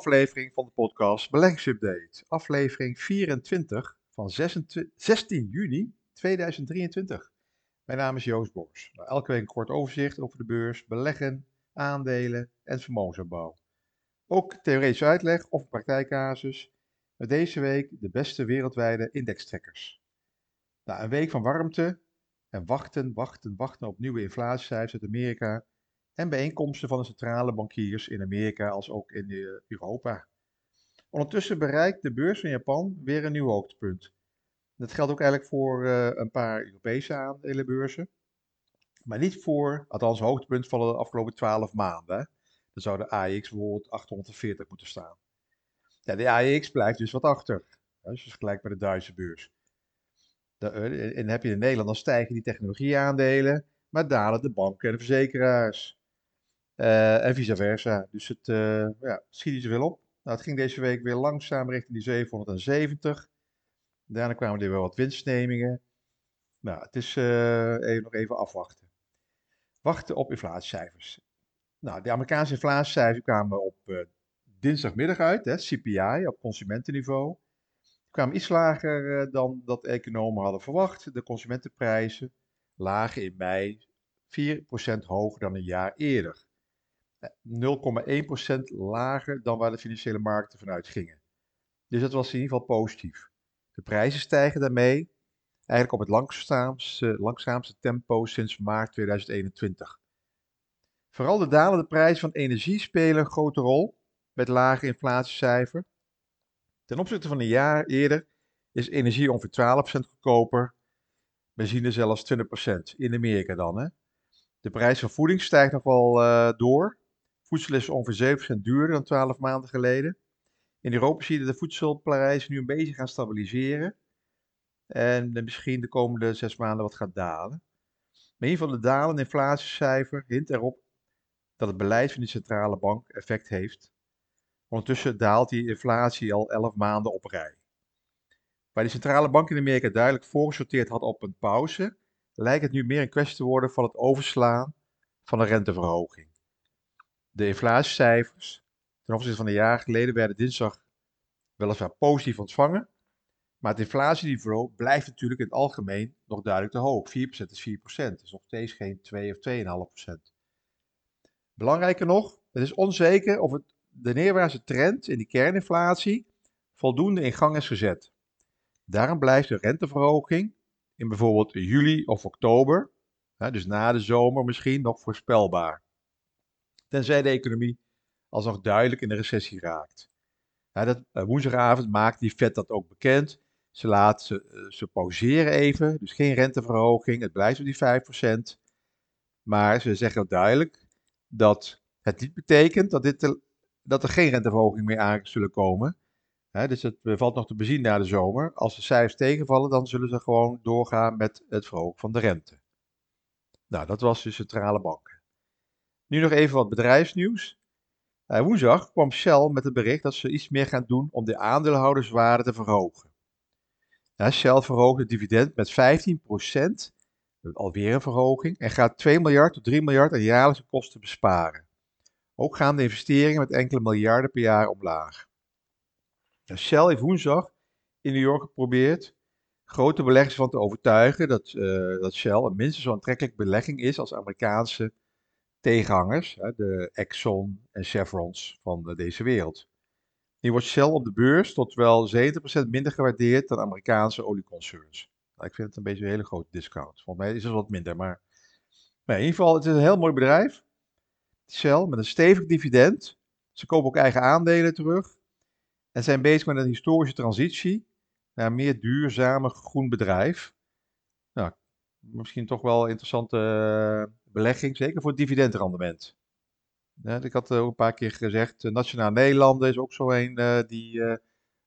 aflevering van de podcast Beleggingsupdate. Aflevering 24 van 26 16 juni 2023. Mijn naam is Joost Bors. Elke week een kort overzicht over de beurs, beleggen, aandelen en vermogensopbouw. Ook theoretische uitleg of praktijkcasus. Met deze week de beste wereldwijde indextrekkers. Na een week van warmte en wachten, wachten, wachten op nieuwe inflatiecijfers uit Amerika en bijeenkomsten van de centrale bankiers in Amerika als ook in eh, Europa. Ondertussen bereikt de beurs van Japan weer een nieuw hoogtepunt. Dat geldt ook eigenlijk voor uh, een paar Europese aandelenbeurzen. Maar niet voor, althans hoogtepunt van de afgelopen 12 maanden. Dan zou de AX bijvoorbeeld 840 moeten staan. Ja, de AEX blijft dus wat achter. Dus gelijk bij de Duitse beurs. De, eh, en heb je in Nederland, dan stijgen die technologieaandelen, maar dalen de banken en de verzekeraars. Uh, en vice versa. Dus het uh, ja, schiet niet zoveel op. Nou, het ging deze week weer langzaam richting die 770. Daarna kwamen er weer wat winstnemingen. Nou, het is uh, even, nog even afwachten. Wachten op inflatiecijfers. Nou, de Amerikaanse inflatiecijfers kwamen op dinsdagmiddag uit, hè, CPI, op consumentenniveau. Die kwamen iets lager dan dat economen hadden verwacht. De consumentenprijzen lagen in mei 4% hoger dan een jaar eerder. 0,1% lager dan waar de financiële markten vanuit gingen. Dus dat was in ieder geval positief. De prijzen stijgen daarmee eigenlijk op het langzaamste, langzaamste tempo sinds maart 2021. Vooral de dalende prijzen van energie spelen een grote rol met lage inflatiecijfer. Ten opzichte van een jaar eerder is energie ongeveer 12% goedkoper, benzine zelfs 20%, in Amerika dan. Hè? De prijs van voeding stijgt nog wel uh, door, Voedsel is ongeveer 7% duurder dan 12 maanden geleden. In Europa zie je de voedselprijzen nu een beetje gaan stabiliseren. En misschien de komende zes maanden wat gaat dalen. Maar in ieder geval de dalende inflatiecijfer hint erop dat het beleid van de centrale bank effect heeft. Ondertussen daalt die inflatie al 11 maanden op rij. Waar de centrale bank in Amerika duidelijk voorgesorteerd had op een pauze, lijkt het nu meer een kwestie te worden van het overslaan van een renteverhoging. De inflatiecijfers ten opzichte van een jaar geleden werden dinsdag weliswaar positief ontvangen. Maar het inflatieniveau blijft natuurlijk in het algemeen nog duidelijk te hoog. 4% is 4%. is nog steeds geen 2 of 2,5%. Belangrijker nog, het is onzeker of het, de neerwaartse trend in die kerninflatie voldoende in gang is gezet. Daarom blijft de renteverhoging in bijvoorbeeld juli of oktober, dus na de zomer misschien, nog voorspelbaar tenzij de economie alsnog duidelijk in de recessie raakt. Ja, dat, uh, woensdagavond maakt die Fed dat ook bekend. Ze laten ze, ze pauzeren even, dus geen renteverhoging, het blijft op die 5%. Maar ze zeggen duidelijk dat het niet betekent dat, dit dat er geen renteverhoging meer aan zullen komen. dus het valt nog te bezien na de zomer. Als de cijfers tegenvallen, dan zullen ze gewoon doorgaan met het verhogen van de rente. Nou, dat was de centrale bank. Nu nog even wat bedrijfsnieuws. Uh, woensdag kwam Shell met het bericht dat ze iets meer gaan doen om de aandeelhouderswaarde te verhogen. Shell verhoogt het dividend met 15%, alweer een verhoging, en gaat 2 miljard tot 3 miljard aan jaarlijkse kosten besparen. Ook gaan de investeringen met enkele miljarden per jaar omlaag. Shell heeft woensdag in New York geprobeerd grote beleggers van te overtuigen dat, uh, dat Shell een minstens zo aantrekkelijk belegging is als Amerikaanse tegenhangers, de Exxon en Chevrons van deze wereld. Nu wordt Shell op de beurs tot wel 70% minder gewaardeerd dan Amerikaanse olieconcerns. Nou, ik vind het een beetje een hele grote discount. Volgens mij is het wat minder, maar, maar in ieder geval, het is een heel mooi bedrijf. Shell met een stevig dividend. Ze kopen ook eigen aandelen terug. En zijn bezig met een historische transitie naar een meer duurzame groen bedrijf. Misschien toch wel interessante belegging, zeker voor het dividendrendement. ik had ook een paar keer gezegd, uh, Nationaal Nederlanden is ook zo een die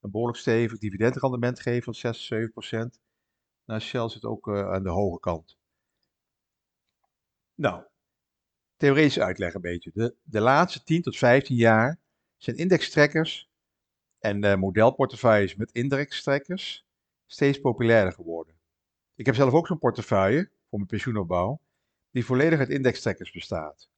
een behoorlijk stevig dividendrendement geeft van 6, 7 procent. Nou, Shell zit ook aan de hoge kant. Nou, theoretisch uitleg een beetje. De, de laatste 10 tot 15 jaar zijn indextrekkers en modelportefeuilles met indextrekkers steeds populairder geworden. Ik heb zelf ook zo'n portefeuille voor mijn pensioenopbouw die volledig uit indextrekkers bestaat.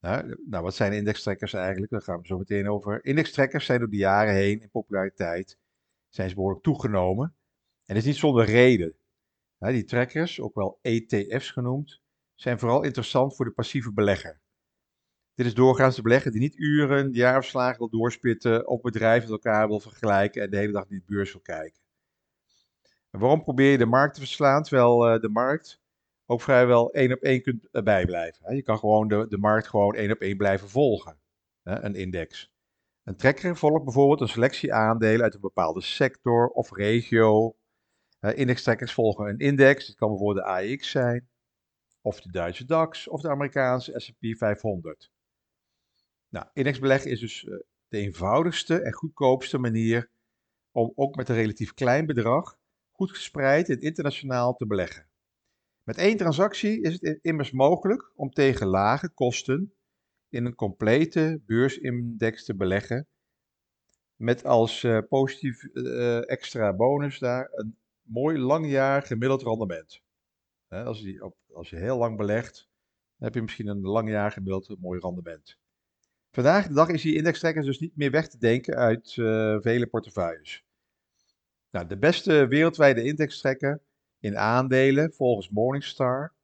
Nou, nou, wat zijn indextrekkers eigenlijk? Daar gaan we zo meteen over. Indextrekkers zijn door de jaren heen in populariteit zijn ze behoorlijk toegenomen. En dat is niet zonder reden. die trackers, ook wel ETF's genoemd, zijn vooral interessant voor de passieve belegger. Dit is doorgaans de belegger die niet uren, jaarafslagen wil doorspitten of bedrijven met elkaar wil vergelijken en de hele dag niet de beurs wil kijken. Waarom probeer je de markt te verslaan terwijl uh, de markt ook vrijwel één op één kunt uh, bijblijven? Je kan gewoon de, de markt gewoon één op één blijven volgen, een index. Een trekker volgt bijvoorbeeld een selectie aandelen uit een bepaalde sector of regio. Indextrekkers volgen een index, dit kan bijvoorbeeld de AX zijn, of de Duitse DAX of de Amerikaanse S&P 500. Nou, indexbeleggen is dus uh, de eenvoudigste en goedkoopste manier om ook met een relatief klein bedrag goed gespreid en internationaal te beleggen. Met één transactie is het immers mogelijk om tegen lage kosten in een complete beursindex te beleggen. Met als uh, positief uh, extra bonus daar een mooi lang jaar gemiddeld rendement. als, je op, als je heel lang belegt, heb je misschien een lang jaar gemiddeld mooi rendement. Vandaag de dag is die indextrekker dus niet meer weg te denken uit uh, vele portefeuilles. Nou, de beste wereldwijde indextrekker in aandelen volgens Morningstar.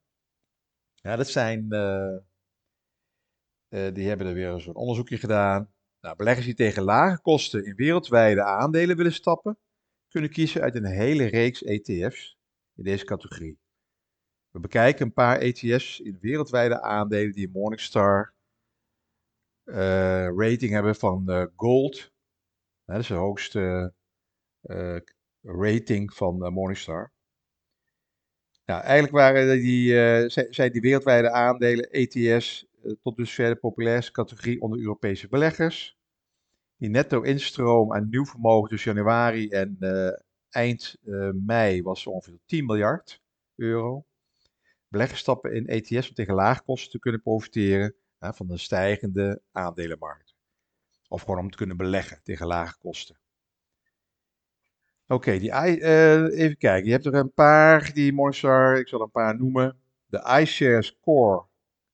Ja, dat zijn, uh, uh, die hebben er weer zo'n onderzoekje gedaan. Nou, beleggers die tegen lage kosten in wereldwijde aandelen willen stappen, kunnen kiezen uit een hele reeks ETF's in deze categorie. We bekijken een paar ETF's in wereldwijde aandelen die Morningstar uh, rating hebben van gold. dat is de hoogste rating van Morningstar. Nou, eigenlijk waren die, zijn die wereldwijde aandelen, ETS, tot dusver de populairste categorie onder Europese beleggers. Die netto instroom aan nieuw vermogen tussen januari en eind mei was ongeveer 10 miljard euro. Beleggers stappen in ETS om tegen laagkosten kosten te kunnen profiteren van een stijgende aandelenmarkt. Of gewoon om te kunnen beleggen tegen lage kosten. Oké, okay, uh, even kijken. Je hebt er een paar, die Morningstar, ik zal een paar noemen. De iShares Core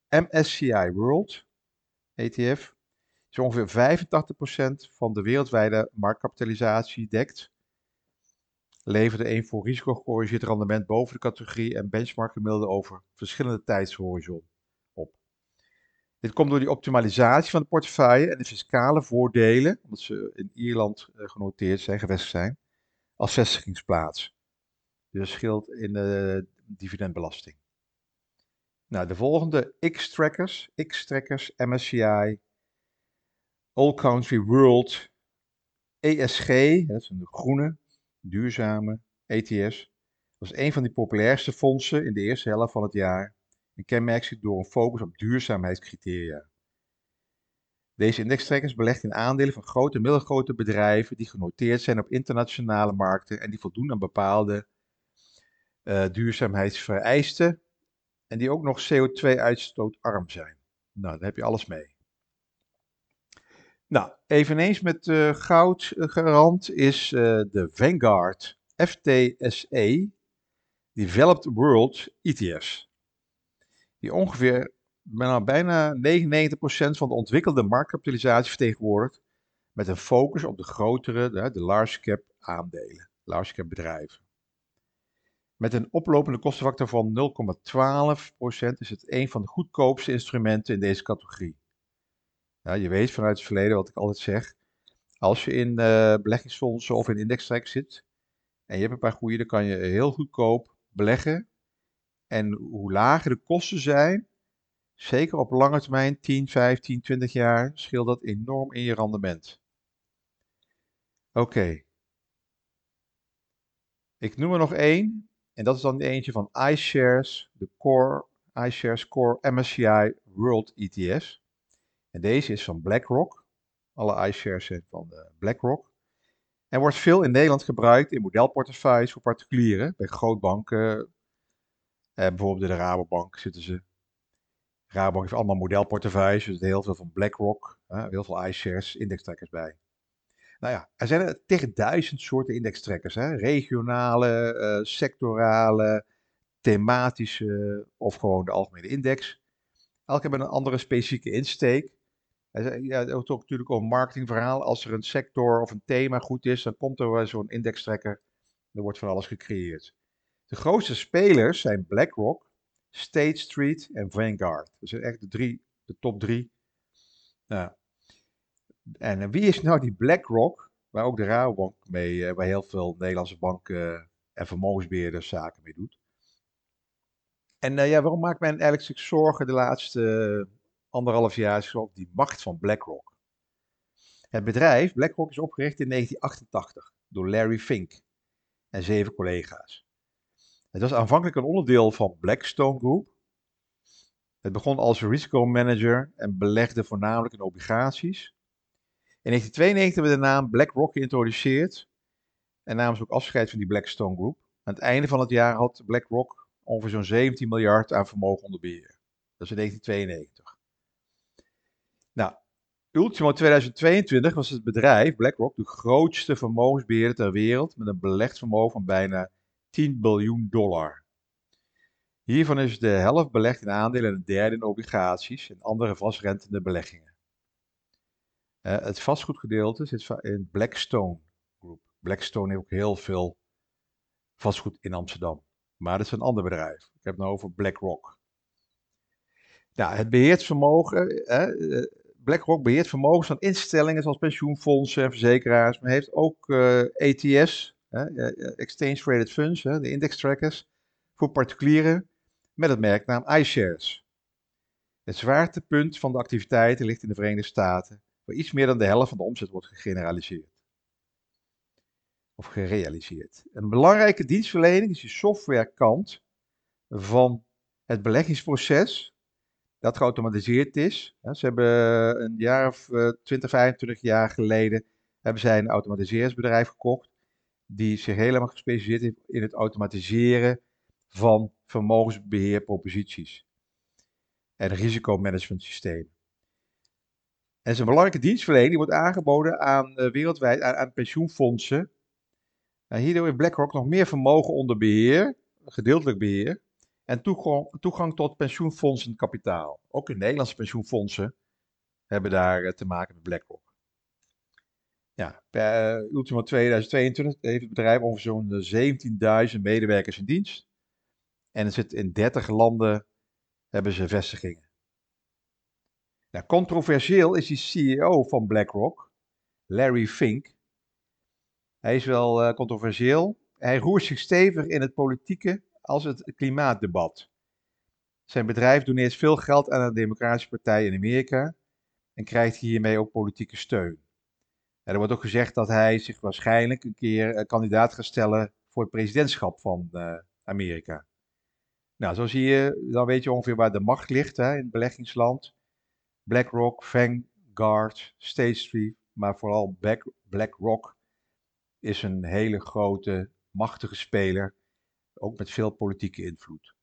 MSCI World ETF. Is ongeveer 85% van de wereldwijde marktkapitalisatie dekt. Leverde een voor risico gecorrigeerd rendement boven de categorie en benchmark gemiddelde over verschillende tijdshorizon. Dit komt door die optimalisatie van de portefeuille en de fiscale voordelen, omdat ze in Ierland uh, genoteerd zijn, gevestigd zijn, als vestigingsplaats. Dus scheelt in de dividendbelasting. Nou, de volgende X-trackers, X-trackers, MSCI, All Country World, ESG, dat is een groene, duurzame ETS. Is een van die populairste fondsen in de eerste helft van het jaar en kenmerkt zich door een focus op duurzaamheidscriteria. Deze indextrekkers beleggen in aandelen van grote en middelgrote bedrijven die genoteerd zijn op internationale markten en die voldoen aan bepaalde uh, duurzaamheidsvereisten en die ook nog CO2-uitstootarm zijn. Nou, daar heb je alles mee. Nou, eveneens met uh, goud uh, gerand is de Vanguard FTSE Developed World ETF's die ongeveer bijna 99% van de ontwikkelde marktkapitalisatie vertegenwoordigt, met een focus op de grotere, de, de large cap aandelen, large cap bedrijven. Met een oplopende kostenfactor van 0,12% is het een van de goedkoopste instrumenten in deze categorie. Ja, je weet vanuit het verleden wat ik altijd zeg. Als je in uh, beleggingsfondsen of in indextrek zit en je hebt een paar goede, dan kan je heel goedkoop beleggen en hoe lager de kosten zijn, zeker op lange termijn, 10, 15, 20 jaar, scheelt dat enorm in je rendement. Oké. Ik noem er nog één. En dat is dan eentje van iShares, de Core, iShares Core MSCI World ETS. En deze is van BlackRock. Alle iShares zijn van uh, BlackRock. En wordt veel in Nederland gebruikt in modelportefeuilles voor particulieren, bij grootbanken, uh, bijvoorbeeld in de Rabobank zitten ze. Rabobank heeft allemaal modelportefeuilles, dus heel veel van BlackRock, heel veel iShares, indextrekkers bij. Nou ja, er zijn er tegen duizend soorten indextrekkers. Regionale, uh, sectorale, thematische of gewoon de algemene index. Elk hebben een andere specifieke insteek. Ja, het wordt ook natuurlijk een marketingverhaal. Als er een sector of een thema goed is, dan komt er zo'n indextrekker. Er wordt van alles gecreëerd. De grootste spelers zijn BlackRock, State Street en Vanguard. Dat zijn echt de, drie, de top drie. Nou, en wie is nou die BlackRock, waar ook de Rabobank mee, eh, waar heel veel Nederlandse banken en vermogensbeheerders zaken mee doet? En ja, waarom maakt men eigenlijk zich zorgen de laatste anderhalf jaar op die macht van BlackRock? Het bedrijf BlackRock is opgericht in 1988 door Larry Fink en zeven collega's. Het was aanvankelijk een onderdeel van Blackstone Group. Het begon als risicomanager en belegde voornamelijk in obligaties. In 1992 werd de naam BlackRock geïntroduceerd en namen ze ook afscheid van die Blackstone Group. Aan het einde van het jaar had BlackRock ongeveer zo'n 17 miljard aan vermogen onder beheer. Dat is in 1992. Nou, ultimo 2022 was het bedrijf BlackRock de grootste vermogensbeheerder ter wereld met een belegd vermogen van bijna 10 biljoen dollar. Hiervan is de helft belegd in aandelen en een derde in obligaties en andere vastrentende beleggingen. Uh, het vastgoedgedeelte zit in Blackstone Group. Blackstone heeft ook heel veel vastgoed in Amsterdam. Maar dat is een ander bedrijf. Ik heb het nou over BlackRock. Nou, het beheert vermogen. Eh, BlackRock beheert vermogens van instellingen zoals pensioenfondsen en verzekeraars. Maar heeft ook uh, ETS, Exchange Traded Funds, de index trackers, voor particulieren met het merknaam iShares. Het zwaartepunt van de activiteiten ligt in de Verenigde Staten, waar iets meer dan de helft van de omzet wordt gegeneraliseerd of gerealiseerd. Een belangrijke dienstverlening is de softwarekant van het beleggingsproces dat geautomatiseerd is. Ze hebben een jaar of 20, eh, 25 jaar geleden hebben zij een automatiseringsbedrijf gekocht die zich helemaal gespecialiseerd heeft in het automatiseren van vermogensbeheerproposities en risicomanagementsystemen. En zijn belangrijke dienstverlening wordt aangeboden aan uh, wereldwijd aan, pensioenfondsen nou, hierdoor heeft BlackRock nog meer vermogen onder beheer, gedeeltelijk beheer, en toegang, toegang tot pensioenfondsenkapitaal. Ook de Nederlandse pensioenfondsen hebben daar eh, te maken met BlackRock. Ja, per uh, ultimo 2022 heeft het bedrijf ongeveer zo'n 17.000 medewerkers in dienst. En zit in 30 landen hebben ze vestigingen. Nou, controversieel is die CEO van BlackRock, Larry Fink, hij is wel uh, controversieel. Hij roert zich stevig in het politieke als het klimaatdebat. Zijn bedrijf doneert veel geld aan een democratische partij in Amerika en krijgt hiermee ook politieke steun. Er wordt ook gezegd dat hij zich waarschijnlijk een keer uh, kandidaat gaat stellen voor het presidentschap van uh, Amerika. Nou, zo zie je, dan weet je ongeveer waar de macht ligt hè, in het beleggingsland. BlackRock, Vanguard, State Street, maar vooral BlackRock is een hele grote, machtige speler, ook met veel politieke invloed.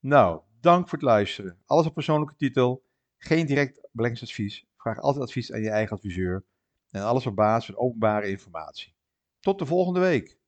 Nou, dank voor het luisteren. Alles op persoonlijke titel, geen direct beleggingsadvies. Vraag altijd advies aan je eigen adviseur en alles op basis van openbare informatie. Tot de volgende week.